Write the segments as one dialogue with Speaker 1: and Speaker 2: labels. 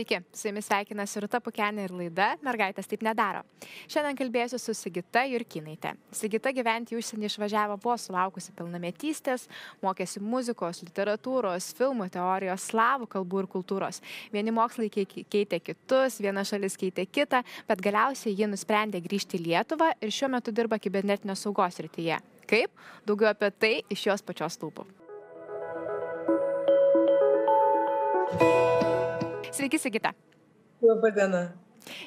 Speaker 1: Sveiki, su jumis sveikinasi Rūta Pukenė ir laida Mergaitės taip nedaro. Šiandien kalbėsiu su Sigita Jurkinaitė. Sigita gyventi užsienį išvažiavo po sulaukusi pilnametystės, mokėsi muzikos, literatūros, filmų teorijos, slavų kalbų ir kultūros. Vieni mokslai keitė kitus, viena šalis keitė kitą, bet galiausiai ji nusprendė grįžti į Lietuvą ir šiuo metu dirba kibernetinio saugos rytyje. Kaip? Daugiau apie tai iš jos pačios lūpų. Sveiki, Sigita.
Speaker 2: Labadiena.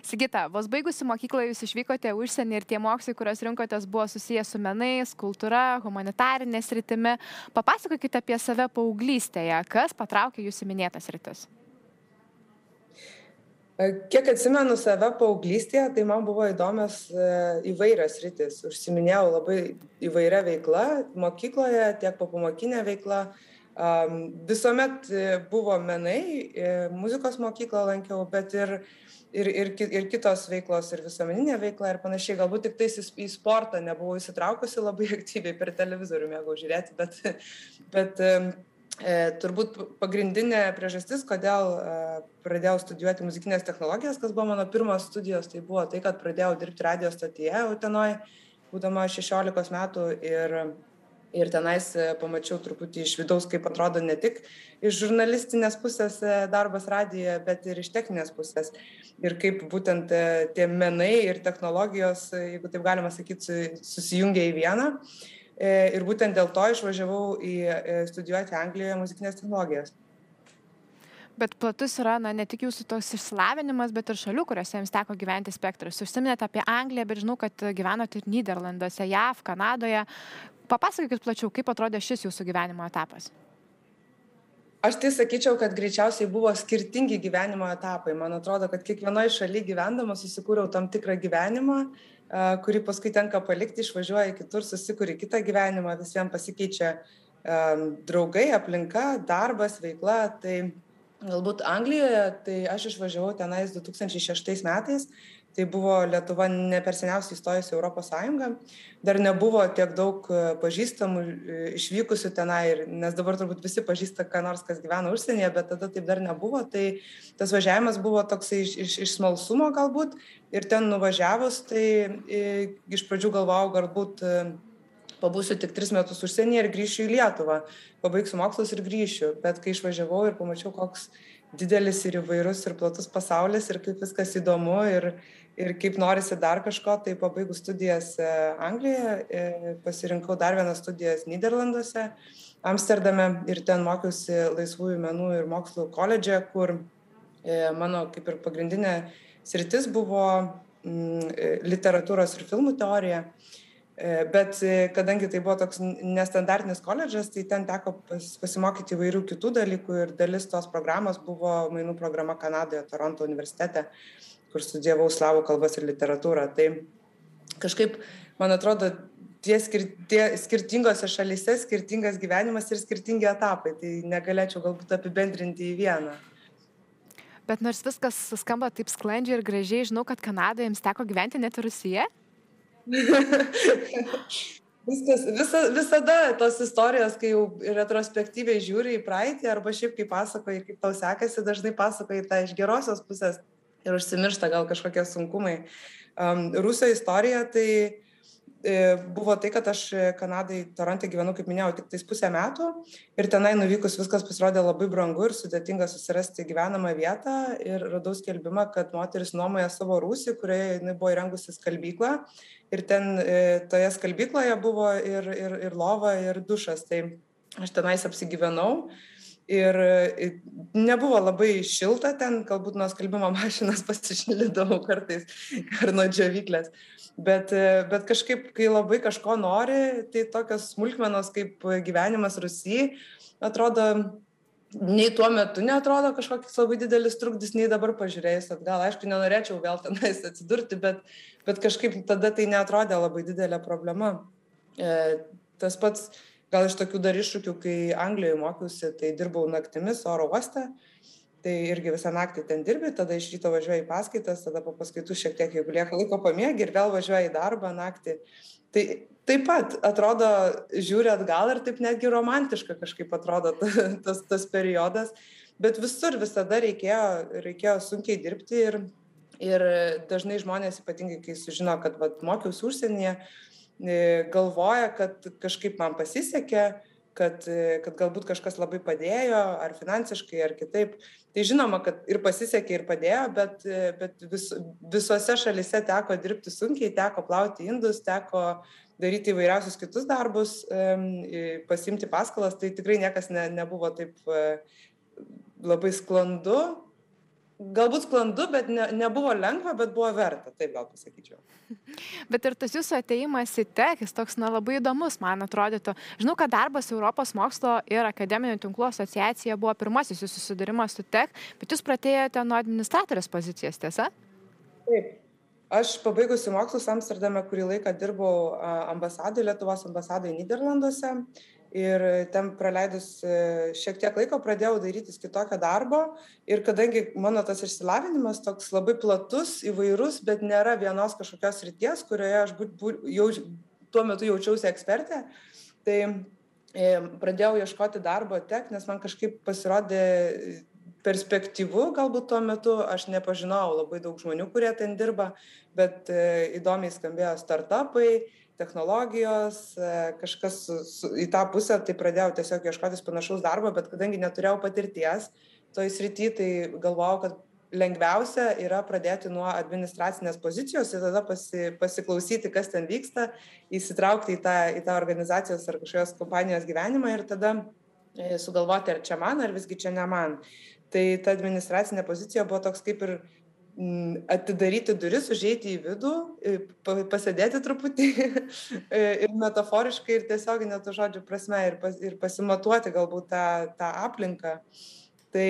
Speaker 1: Sigita, vos baigusi mokyklą jūs išvykote užsienį ir tie mokslai, kuriuos rinkotės, buvo susijęs su menais, kultūra, humanitarinė sritimi. Papasakokite apie save paauglystėje, kas patraukė jūsų minėtas rytis.
Speaker 2: Kiek atsimenu save paauglystėje, tai man buvo įdomios e, įvairios rytis. Užsiminėjau labai įvairia veikla, mokykloje, tiek papamokinė veikla. veikla Visuomet e, buvo menai, e, muzikos mokyklą lankiau, bet ir, ir, ir, ir kitos veiklos, ir visuomeninė veikla ir panašiai. Galbūt tik tais į sportą nebuvau įsitraukusi labai aktyviai per televizorių mėgau žiūrėti, bet, bet e, turbūt pagrindinė priežastis, kodėl pradėjau studijuoti muzikinės technologijas, kas buvo mano pirmos studijos, tai buvo tai, kad pradėjau dirbti radio stotyje Utenoje, būdama 16 metų ir ir tenais e, pamačiau truputį iš vidaus, kaip atrodo ne tik iš žurnalistinės pusės e, darbas radijoje, bet ir iš techninės pusės. Ir kaip būtent e, tie menai ir technologijos, jeigu taip galima sakyti, susijungia į vieną. Ir būtent dėl to išvažiavau į studijuoti Anglijoje muzikinės technologijas.
Speaker 1: Bet platus yra na, ne tik jūsų toks išsilavinimas, bet ir šalių, kuriuose jums teko gyventi spektras. Užsiminėte apie Angliją, bet žinau, kad gyvenote ir Niderlanduose, JAV, Kanadoje. Papasakokit plačiau, kaip atrodė šis jūsų gyvenimo etapas.
Speaker 2: Aš tai sakyčiau, kad greičiausiai buvo skirtingi gyvenimo etapai. Man atrodo, kad kiekvienoje šalyje gyvendama susikūriau tam tikrą gyvenimą, kurį paskui tenka palikti, išvažiuoji kitur, susikūri kitą gyvenimą, visiems pasikeičia draugai, aplinka, darbas, veikla. Tai galbūt Anglijoje, tai aš išvažiavau tenais 2006 metais, tai buvo Lietuva ne per seniausiai įstojusi Europos Sąjungą, dar nebuvo tiek daug e, pažįstamų e, išvykusių tenai, ir, nes dabar turbūt visi pažįsta, ką nors, kas gyvena užsienyje, bet tada taip dar nebuvo, tai tas važiavimas buvo toksai iš, iš, iš smalsumo galbūt ir ten nuvažiavus, tai iš pradžių galvojau, galbūt e, pabūsiu tik tris metus užsienyje ir grįšiu į Lietuvą, pabaigsiu mokslus ir grįšiu, bet kai išvažiavau ir pamačiau, koks didelis ir įvairus ir platus pasaulis ir kaip viskas įdomu ir, ir kaip norisi dar kažko, tai pabaigus studijas e, Anglijoje, e, pasirinkau dar vienas studijas Niderlanduose, Amsterdame ir ten mokiausi laisvųjų menų ir mokslų koledže, kur e, mano kaip ir pagrindinė sritis buvo mm, literatūros ir filmų teorija. Bet kadangi tai buvo toks nestandartinis koledžas, tai ten teko pas, pasimokyti įvairių kitų dalykų ir dalis tos programos buvo mainų programa Kanadoje, Toronto universitete. Kur studijavau slavų kalbas ir literatūrą. Tai kažkaip, man atrodo, tie, skir tie skirtingose šalyse skirtingas gyvenimas ir skirtingi etapai. Tai negalėčiau galbūt apibendrinti į vieną.
Speaker 1: Bet nors viskas skamba taip sklandžiai ir gražiai, žinau, kad Kanadoje jums teko gyventi net Rusija.
Speaker 2: Viskas, visa, visada tos istorijos, kai jau retrospektyviai žiūri į praeitį arba šiaip kaip pasakoji, kaip tau sekasi, dažnai pasakoji tą iš gerosios pusės ir užsimiršta gal kažkokie sunkumai. Um, Rusijos istorija tai buvo tai, kad aš Kanadai, Toronte gyvenau, kaip minėjau, tik tais pusę metų. Ir tenai nuvykus viskas pasirodė labai brangu ir sudėtinga susirasti gyvenamą vietą. Ir radau skelbimą, kad moteris nuomoja savo rūsį, kurioje jinai buvo įrengusi skalbyklą. Ir ten e, toje skalbykloje buvo ir, ir, ir lova, ir dušas. Tai aš tenais apsigyvenau ir nebuvo labai šilta ten, galbūt nuo skalbimo mašinas pasišildydavau kartais ar nuo džiavyklės. Bet, bet kažkaip, kai labai kažko nori, tai tokios smulkmenos kaip gyvenimas Rusijai atrodo, nei tuo metu netrodo kažkoks labai didelis trukdis, nei dabar pažiūrėjus atgal. Aišku, nenorėčiau vėl tenais atsidurti, bet, bet kažkaip tada tai netrodė labai didelė problema. E, tas pats gal iš tokių dar iššūkių, kai Anglijoje mokiausi, tai dirbau naktimis oro uoste. Tai irgi visą naktį ten dirbi, tada iš ryto važiuoji į paskaitas, tada po paskaitų šiek tiek, jeigu lieka laiko pamiegi ir vėl važiuoji į darbą naktį. Tai taip pat atrodo, žiūri atgal ir taip netgi romantiška kažkaip atrodo tas, tas periodas, bet visur visada reikėjo, reikėjo sunkiai dirbti ir, ir dažnai žmonės, ypatingai kai sužino, kad vat, mokiausi užsienyje, e, galvoja, kad kažkaip man pasisekė, kad, kad galbūt kažkas labai padėjo, ar finansiškai, ar kitaip. Tai žinoma, kad ir pasisekė, ir padėjo, bet, bet vis, visose šalise teko dirbti sunkiai, teko plauti indus, teko daryti įvairiausius kitus darbus, pasimti paskalas, tai tikrai niekas ne, nebuvo taip e, labai sklandu, galbūt sklandu, bet ne, nebuvo lengva, bet buvo verta, taip gal pasakyčiau.
Speaker 1: Bet ir tas jūsų ateimas į tech, jis toks, na, labai įdomus, man atrodytų. Žinau, kad darbas Europos mokslo ir akademinių tinklų asociacija buvo pirmasis jūsų susidūrimas su tech, bet jūs pradėjote nuo administratorės pozicijos, tiesa?
Speaker 2: Taip. Aš pabaigusi mokslus Amsterdame, kurį laiką dirbau ambasadai, Lietuvos ambasadai Niderlanduose ir ten praleidus e, šiek tiek laiko pradėjau darytis kitokio darbo. Ir kadangi mano tas išsilavinimas toks labai platus, įvairus, bet nėra vienos kažkokios ryties, kurioje aš būt, būt, jau, tuo metu jaučiausi ekspertė, tai e, pradėjau ieškoti darbo tek, nes man kažkaip pasirodė perspektyvu galbūt tuo metu, aš nepažinojau labai daug žmonių, kurie ten dirba, bet e, įdomiai skambėjo startupai, technologijos, e, kažkas su, su, į tą pusę, tai pradėjau tiesiog ieškotis panašaus darbo, bet kadangi neturėjau patirties toj srity, tai galvojau, kad lengviausia yra pradėti nuo administracinės pozicijos ir tada pasi, pasiklausyti, kas ten vyksta, įsitraukti į tą, į tą organizacijos ar kažkokios kompanijos gyvenimą ir tada e, sugalvoti, ar čia man, ar visgi čia ne man. Tai ta administracinė pozicija buvo toks kaip ir atidaryti duris, užeiti į vidų, pasėdėti truputį ir metaforiškai ir tiesiog net žodžių prasme ir, pas, ir pasimatuoti galbūt tą, tą aplinką. Tai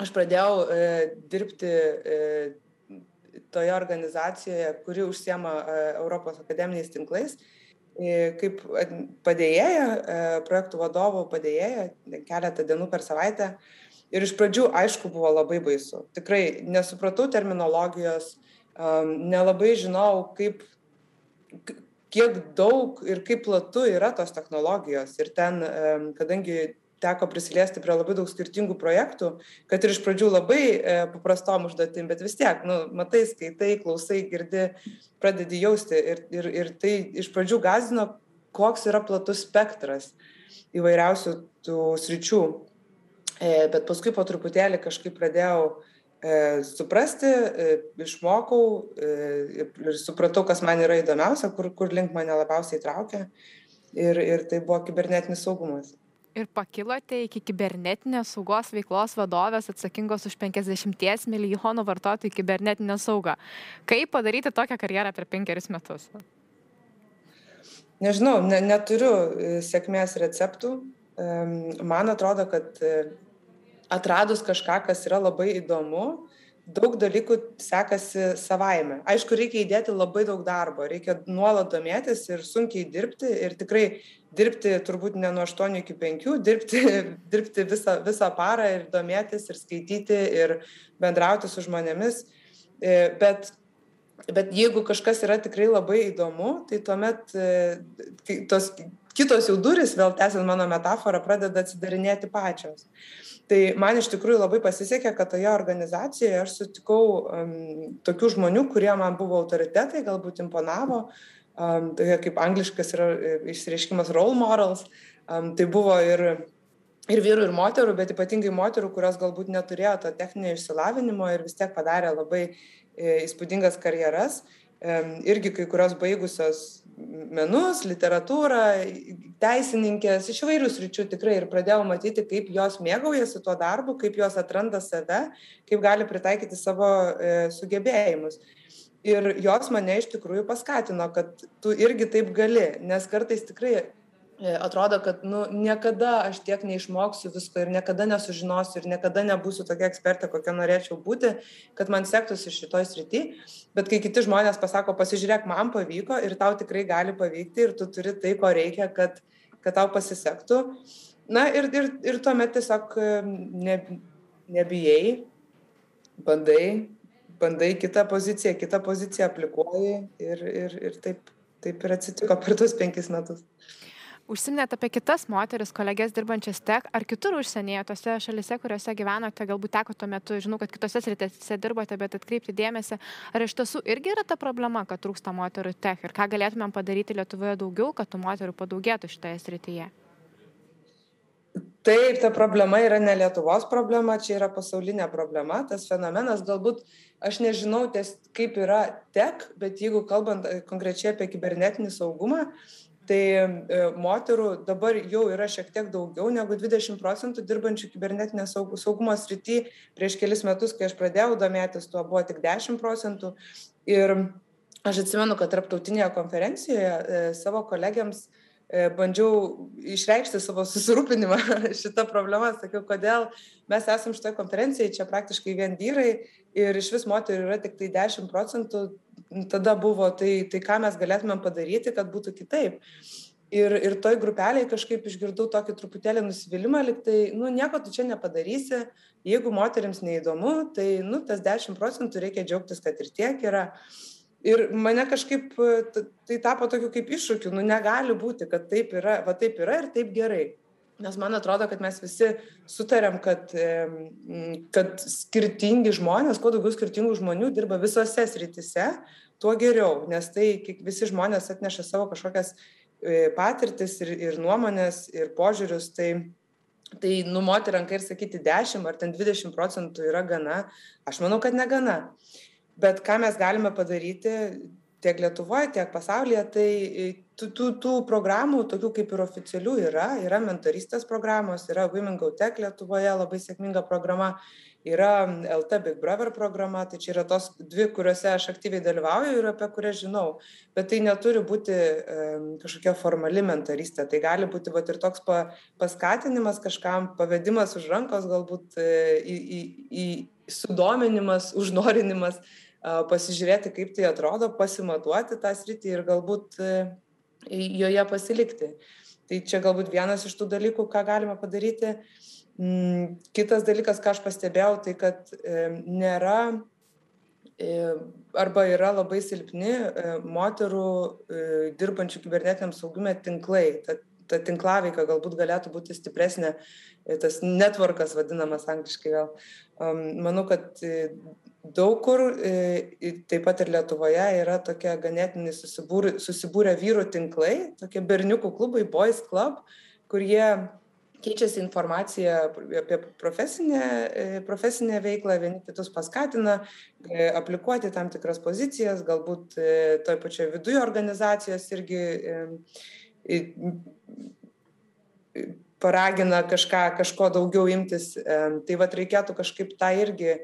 Speaker 2: aš pradėjau e, dirbti e, toje organizacijoje, kuri užsiema e, Europos akademiniais tinklais, e, kaip padėjėja, e, projektų vadovo padėjėja, keletą dienų per savaitę. E, Ir iš pradžių, aišku, buvo labai baisu. Tikrai nesupratau terminologijos, nelabai žinau, kaip, kiek daug ir kaip platu yra tos technologijos. Ir ten, kadangi teko prisiliesti prie labai daug skirtingų projektų, kad ir iš pradžių labai e, paprastom užduotim, bet vis tiek, nu, matai, skaitai, klausai, girdi, pradedi jausti. Ir, ir, ir tai iš pradžių gazino, koks yra platus spektras įvairiausių tų sričių. E, bet paskui po truputėlį kažkaip pradėjau e, suprasti, e, išmokau ir supratau, kas man yra įdomiausia, kur, kur link mane labiausiai traukia. Ir, ir tai buvo kibernetinis saugumas.
Speaker 1: Ir pakilote iki kibernetinės saugos veiklos vadovės atsakingos už 50 milijonų vartotojų kibernetinę saugą. Kaip padaryti tokią karjerą per penkerius metus?
Speaker 2: Nežinau, ne, neturiu sėkmės receptų. Man atrodo, kad atradus kažką, kas yra labai įdomu, daug dalykų sekasi savaime. Aišku, reikia įdėti labai daug darbo, reikia nuolat domėtis ir sunkiai dirbti ir tikrai dirbti turbūt ne nuo 8 iki 5, dirbti, dirbti visą, visą parą ir domėtis ir skaityti ir bendrauti su žmonėmis. E, bet, bet jeigu kažkas yra tikrai labai įdomu, tai tuomet e, tos kitos jau duris, vėl tęsiant mano metaforą, pradeda atsidarinėti pačios tai man iš tikrųjų labai pasisekė kad toje organizacijoje aš sutikau um, tokių žmonių kurie man buvo autoritetai galbūt imponavo um, tokie kaip angliškas yra e, išsireiškimas role models um, tai buvo ir ir vyrų, ir moterų, bet ypatingai moterų, kurios galbūt neturėjo to techninio išsilavinimo ir vis tiek padarė labai e, įspūdingas karjeras. Irgi kai kurios baigusios menus, literatūrą, teisininkės, iš įvairių sričių tikrai ir pradėjau matyti, kaip jos mėgaujasi tuo darbu, kaip jos atranda save, kaip gali pritaikyti savo e, sugebėjimus. Ir jos mane iš tikrųjų paskatino, kad tu irgi taip gali, nes kartais tikrai atrodo, kad nu, niekada aš tiek neišmoksiu visko ir niekada nesužinosiu ir niekada nebūsiu tokia ekspertė, kokia norėčiau būti, kad man sektųsi šitoj srity. Bet kai kiti žmonės pasako, pasižiūrėk, man pavyko ir tau tikrai gali pavykti ir tu turi tai, ko reikia, kad, kad tau pasisektų. Na ir, ir, ir tuomet tiesiog e, ne, nebijai, bandai, bandai kitą poziciją, kitą poziciją aplikuoji ir, ir, ir taip, taip ir atsitiko per tuos penkis metus.
Speaker 1: Užsiminėte apie kitas moteris, kolegės dirbančias tek, ar kitur užsienyje, tose šalise, kuriuose gyvenote, galbūt teko tuo metu, žinau, kad kitose sritėse dirbote, bet atkreipti dėmesį, ar iš tiesų irgi yra ta problema, kad trūksta moterų tek ir ką galėtumėm padaryti Lietuvoje daugiau, kad tų moterų padaugėtų šitoje srityje?
Speaker 2: Taip, ta problema yra ne Lietuvos problema, čia yra pasaulinė problema, tas fenomenas galbūt aš nežinau, ties, kaip yra tek, bet jeigu kalbant konkrečiai apie kibernetinį saugumą, tai e, moterų dabar jau yra šiek tiek daugiau negu 20 procentų dirbančių kibernetinės saugumo srity. Prieš kelis metus, kai aš pradėjau domėtis, tuo buvo tik 10 procentų. Ir aš atsimenu, kad tarptautinėje konferencijoje e, savo kolegiams e, bandžiau išreikšti savo susirūpinimą šitą problemą, sakiau, kodėl mes esam šitoje konferencijoje, čia praktiškai vien vyrai ir iš vis moterų yra tik tai 10 procentų, tada buvo, tai, tai ką mes galėtumėm padaryti, kad būtų kitaip. Ir, ir toj grupeliai kažkaip išgirdau tokį truputėlį nusivylimą, liktai, nu, nieko tu čia nepadarysi, jeigu moteriams neįdomu, tai, nu, tas 10 procentų reikia džiaugtis, kad ir tiek yra. Ir mane kažkaip tai tapo tokiu kaip iššūkiu, nu, negali būti, kad taip yra, va taip yra ir taip gerai. Nes man atrodo, kad mes visi sutarėm, kad, kad skirtingi žmonės, kuo daugiau skirtingų žmonių dirba visose sritise, tuo geriau, nes tai visi žmonės atneša savo kažkokias e, patirtis ir, ir nuomonės ir požiūrius, tai, tai numoti ranką ir sakyti 10 ar ten 20 procentų yra gana, aš manau, kad negana. Bet ką mes galime padaryti, tiek Lietuvoje, tiek pasaulyje, tai e, tų, tų, tų programų, tokių kaip ir oficialių yra, yra mentoristės programos, yra Women Go Tech Lietuvoje labai sėkminga programa, yra LT Big Brother programa, tai čia yra tos dvi, kuriuose aš aktyviai dalyvauju ir apie kurias žinau, bet tai neturi būti e, kažkokia formali mentoristė, tai gali būti vat, ir toks pa, paskatinimas kažkam, pavedimas už rankos, galbūt e, į, į, į sudominimas, užnorinimas pasižiūrėti, kaip tai atrodo, pasimatuoti tą sritį ir galbūt e, joje pasilikti. Tai čia galbūt vienas iš tų dalykų, ką galima padaryti. Mm, kitas dalykas, ką aš pastebėjau, tai kad e, nėra e, arba yra labai silpni moterų dirbančių kibernetiniam saugumė tinklai. Ta, ta tinklaveika galbūt galėtų būti stipresnė, tas networkas vadinamas angliškai gal. Manau, kad daug kur e, taip pat ir lietuvoje yra tokie ganėtinai susibūrę, susibūrę vyrų tinklai, tokie berniukų klubai, boys club, kur jie keičiasi informacija apie profesinę, e, profesinę veiklą, vieni kitus paskatina e, aplikuoti tam tikras pozicijas, galbūt toj pačioje viduje organizacijos irgi paragina kažką, kažko daugiau imtis. Tai vad reikėtų kažkaip tą irgi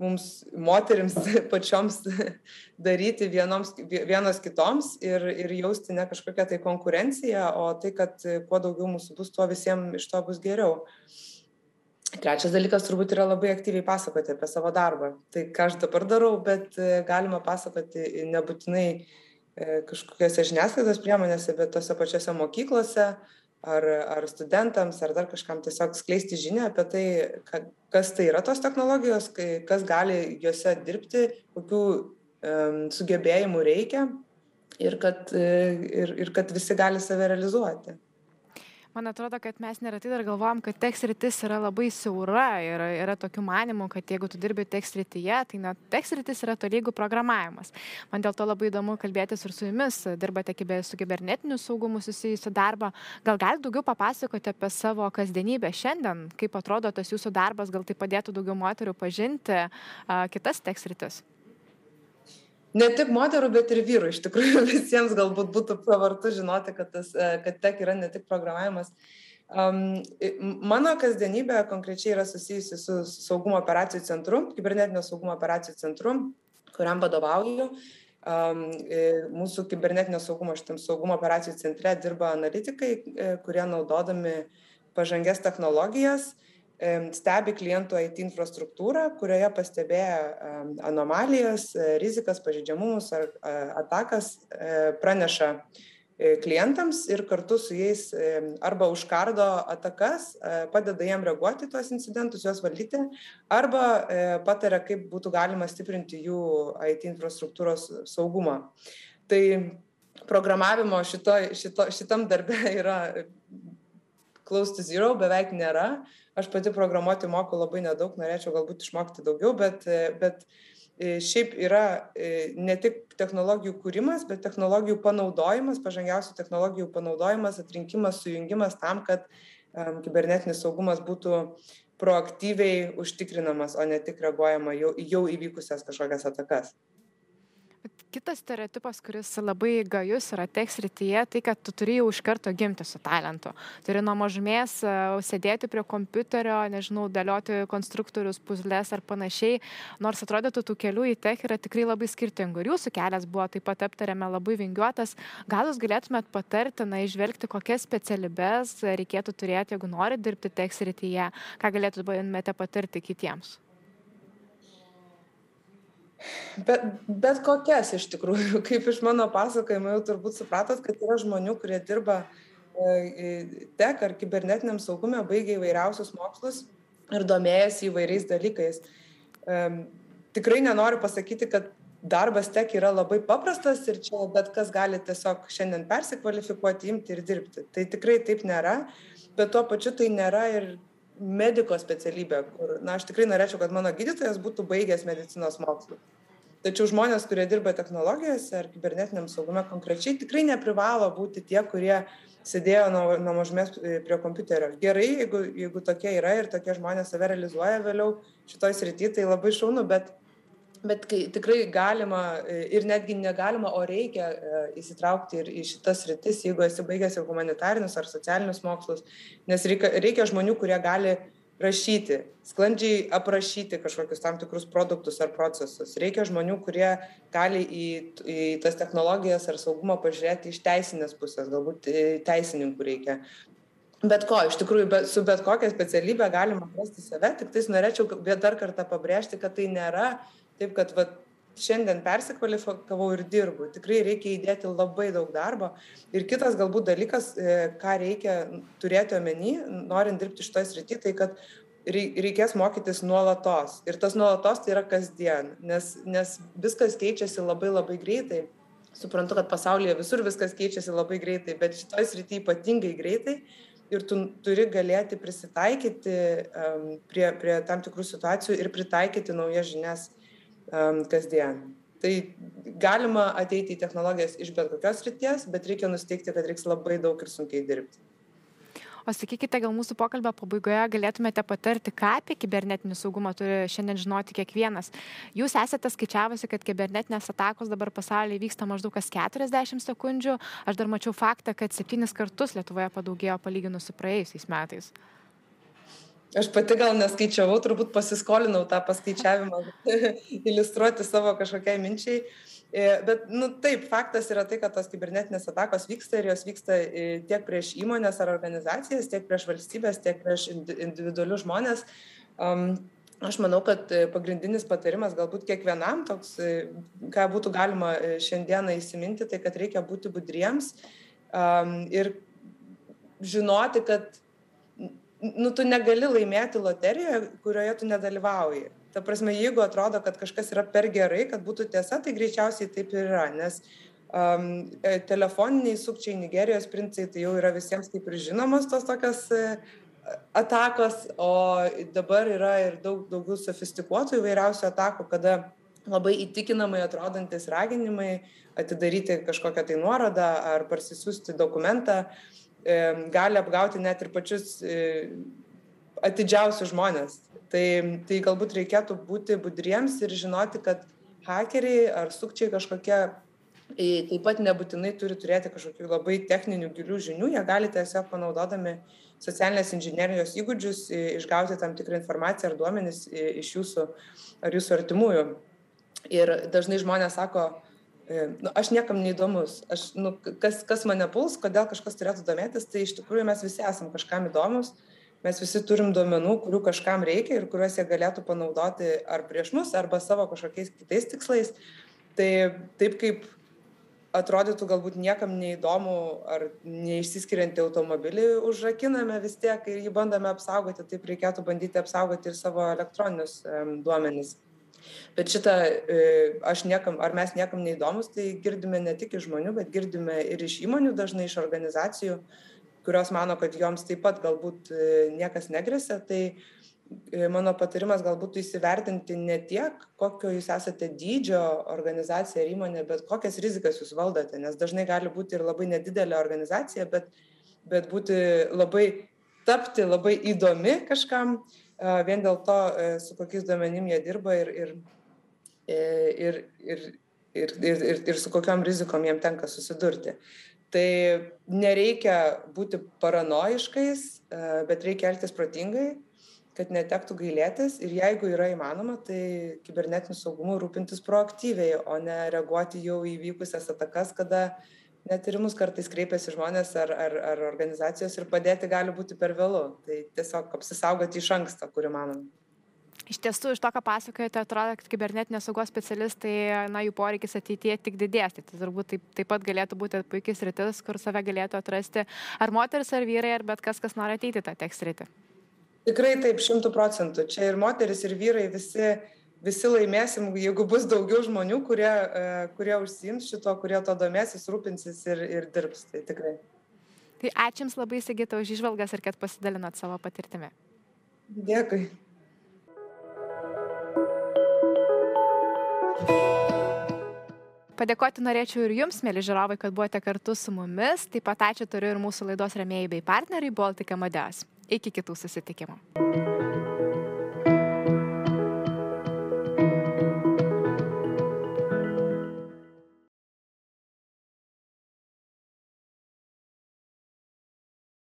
Speaker 2: mums moterims pačioms daryti vienoms, vienos kitoms ir, ir jausti ne kažkokią tai konkurenciją, o tai, kad kuo daugiau mūsų bus, tuo visiems iš to bus geriau. Trečias dalykas turbūt yra labai aktyviai pasakoti apie savo darbą. Tai ką aš dabar darau, bet e, galima pasakoti nebūtinai e, kažkokiose žiniasklaidos priemonėse, bet tose pačiose mokyklose, ar, ar studentams, ar dar kažkam tiesiog skleisti žinią apie tai, kas tai yra tos technologijos, kas gali juose dirbti, kokių sugebėjimų reikia ir kad, ir, ir kad visi gali save realizuoti
Speaker 1: man atrodo kad mes neretai dar galvojam kad tech sritis yra labai siaura ir yra tokių manymų kad jeigu tu dirbi tech srityje tai na tech sritis yra tolygu programavimas. Man dėl to labai įdomu kalbėtis ir su jumis dirbate su kibernetiniu saugumu susijusį darbą. Gal galit daugiau papasakoti apie savo kasdienybę šiandien? Kaip atrodo tas jūsų darbas? Gal tai padėtų daugiau moterų pažinti a, kitas tech sritis
Speaker 2: ne tik moterų, bet ir vyrų. Iš tikrųjų visiems galbūt būtų pravartu žinoti, kad, tas, e, kad tek yra ne tik programavimas. Um, mano kasdienybė konkrečiai yra susijusi su saugumo operacijų centru, kibernetinio saugumo operacijų centru, kuriam vadovauju. Um, mūsų kibernetinio saugumo, šitam saugumo operacijų centre dirba analitikai, e, kurie naudodami pažangės technologijas stebi klientų IT infrastruktūrą, kurioje pastebėję anomalijas, e, rizikas, pažydžiamumus ar atakas e, praneša e, klientams ir kartu su jais arba užkardo atakas, padeda jiem reaguoti tuos incidentus, juos valdyti, arba pataria, kaip būtų galima stiprinti jų IT infrastruktūros saugumą. Tai programavimo šito, šito, šitam darbe yra close to zero, beveik nėra. Aš pati programuoti moku labai nedaug, norėčiau galbūt išmokti daugiau, bet, bet e, šiaip yra e, ne tik technologijų kūrimas, bet technologijų panaudojimas, pažangiausių technologijų panaudojimas, atrinkimas, sujungimas tam, kad um, kibernetinis saugumas būtų proaktyviai užtikrinamas, o ne tik reaguojama jau, jau įvykusias kažkokias atakas.
Speaker 1: Kitas stereotipas, kuris labai gajus yra tech srityje, tai kad tu turi jau iš karto gimti su talentu. Turi nuo mažumės e, sėdėti prie kompiuterio, nežinau, dėlioti konstruktorius, puzlės ar panašiai. Nors atrodytų, tų kelių į tech yra tikrai labai skirtingų. Ir jūsų kelias buvo taip pat aptariame labai vingiuotas. Gal jūs galėtumėt patarti, na, išvelgti, kokias specialybės reikėtų turėti, jeigu nori dirbti tech srityje, ką galėtumėte patarti kitiems?
Speaker 2: Bet, bet kokias iš tikrųjų, kaip iš mano pasakojimo jau turbūt supratot, kad yra žmonių, kurie dirba e, tek ar kibernetiniam saugumė, baigia įvairiausius mokslus ir domėjasi įvairiais dalykais. Tikrai nenoriu pasakyti, kad darbas tek yra labai paprastas ir čia bet kas gali tiesiog šiandien persikvalifikuoti, imti ir dirbti. Tai tikrai taip nėra, bet tuo pačiu tai nėra ir mediko specialybė, kur, na, aš tikrai norėčiau, kad mano gydytojas būtų baigęs medicinos mokslus. Tačiau žmonės, kurie dirba technologijose ar kibernetiniam saugume konkrečiai, tikrai neprivalo būti tie, kurie sėdėjo nuo, nuo mažumės prie kompiuterio. Gerai, jeigu, jeigu tokie yra ir tokie žmonės save realizuoja vėliau šitoj srity, tai labai šaunu, bet bet kai tikrai galima e, ir netgi negalima, o reikia e, įsitraukti ir į šitas rytis, jeigu esi baigęs jau humanitarinius ar socialinius mokslus, nes reikia, reikia žmonių, kurie gali rašyti, sklandžiai aprašyti kažkokius tam tikrus produktus ar procesus. Reikia žmonių, kurie gali į, į tas technologijas ar saugumą pažiūrėti iš teisinės pusės, galbūt teisininkų reikia. Bet ko, iš tikrųjų, bet, su bet kokia specialybė galima rasti save, tik tais norėčiau dar kartą pabrėžti, kad tai nėra Taip kad vat, šiandien persikvalifikavau ir dirbu. Tikrai reikia įdėti labai daug darbo. Ir kitas galbūt dalykas, e, ką reikia turėti omeny, norint dirbti šitoje srityje, tai kad reikės mokytis nuolatos. Ir tas nuolatos tai yra kasdien, nes, nes viskas keičiasi labai labai greitai. Suprantu, kad pasaulyje visur viskas keičiasi labai greitai, bet šitoje srityje ypatingai greitai. Ir tu turi galėti prisitaikyti um, prie, prie tam tikrų situacijų ir pritaikyti naujas žinias um, kasdien. Tai galima ateiti į technologijas iš bet kokios ryties, bet reikia nusteikti, kad reiks labai daug ir sunkiai dirbti.
Speaker 1: O sakykite, gal mūsų pokalbio pabaigoje galėtumėte patarti, ką apie kibernetinį saugumą turi šiandien žinoti kiekvienas. Jūs esate skaičiavusi, kad kibernetinės atakos dabar pasaulyje vyksta maždaug kas 40 sekundžių. Aš dar mačiau faktą, kad septynis kartus Lietuvoje padaugėjo palyginus su praėjusiais metais.
Speaker 2: Aš pati gal neskaičiavau, turbūt pasiskolinau tą paskaičiavimą, iliustruoti savo kažkokiai minčiai. E, bet, nu, taip, faktas yra tai, kad tos kibernetinės atakos vyksta ir jos vyksta e, tiek prieš įmonės ar organizacijas, tiek prieš valstybės, tiek prieš individualius žmonės. Um, aš manau, kad e, pagrindinis patarimas galbūt kiekvienam toks, ką būtų galima šiandieną įsiminti, tai kad reikia būti budriems um, ir žinoti, kad nu, tu negali laimėti loterijoje, kurioje tu nedalyvauji. Ta prasme, jeigu atrodo, kad kažkas yra per gerai, kad būtų tiesa, tai greičiausiai taip ir yra, nes um, telefoniniai sukčiai Nigerijos princai tai jau yra visiems kaip ir žinomos tos tokios uh, atakos, o dabar yra ir daug daugiau sofistikuotų įvairiausių atakų, kada labai įtikinamai atrodantis raginimai atidaryti kažkokią tai nuorodą ar parsisiųsti dokumentą uh, gali apgauti net ir pačius e, atidžiausius žmonės. Tai, tai galbūt reikėtų būti budriems ir žinoti, kad hakeriai ar sukčiai kažkokie taip pat nebūtinai turi turėti kažkokių labai techninių gilių žinių, jie gali tiesiog panaudodami socialinės inžinierijos įgūdžius išgauti tam tikrą informaciją ar duomenis iš jūsų ar jūsų artimųjų. Ir dažnai žmonės sako, E, nu, aš niekam neįdomus. Aš, nu, kas, kas mane puls, kodėl kažkas turėtų domėtis, tai iš tikrųjų mes visi esam kažkam įdomus, mes visi turim duomenų, kurių kažkam reikia ir kuriuos jie galėtų panaudoti ar prieš mus, arba savo kažkokiais kitais tikslais. Tai taip kaip atrodytų galbūt niekam neįdomu ar neišsiskiriantį automobilį užrakiname vis tiek ir jį bandome apsaugoti, taip reikėtų bandyti apsaugoti ir savo elektroninius duomenys Bet šitą, e, aš niekam, ar mes niekam neįdomus, tai girdime ne tik iš žmonių, bet girdime ir iš įmonių, dažnai iš organizacijų, kurios mano, kad joms taip pat galbūt e, niekas negresia. Tai e, mano patarimas galbūt įsivertinti ne tiek, kokio jūs esate dydžio organizacija ar įmonė, bet kokias rizikas jūs valdote, nes dažnai gali būti ir labai nedidelė organizacija, bet, bet būti labai, tapti labai įdomi kažkam, vien dėl to, su kokiais duomenim jie dirba ir, ir ir, ir, ir, ir, ir, ir su kokiam rizikom jiem tenka susidurti. Tai nereikia būti paranoiškais, bet reikia elgtis protingai, kad netektų gailėtis ir jeigu yra įmanoma, tai kibernetiniu saugumu rūpintis proaktyviai, o ne reaguoti jau įvykusias atakas, kada net ir mus kartais kreipiasi žmonės ar, ar, ar organizacijos ir padėti gali būti per vėlu. Tai tiesiog apsisaugoti iš anksto, kur įmanoma.
Speaker 1: Iš tiesų, iš to, ką pasakojate, atrodo, kad kibernetinės saugos specialistai, na, jų poreikis ateityje tik didės. Tai turbūt taip, taip pat galėtų būti puikiai sritis, kur save galėtų atrasti ar moteris, ar vyrai, ar bet kas, kas nori ateiti tą tekst sritį.
Speaker 2: Tikrai taip, šimtų procentų. Čia ir moteris, ir vyrai visi, visi laimėsim, jeigu bus daugiau žmonių, kurie, e, kurie užsiims šito, kurie to domėsis, rūpinsis ir, ir dirbs. Tai tikrai.
Speaker 1: Tai ačiū Jums labai, Sigita, už išvalgas ir kad pasidalinot savo patirtimi.
Speaker 2: Dėkui.
Speaker 1: Padėkoti norėčiau ir jums, mėly žiūrovai, kad buvote kartu su mumis. Taip pat ačiū turiu ir mūsų laidos remėjai bei partneriai Baltic Amadeus. Iki kitų susitikimų.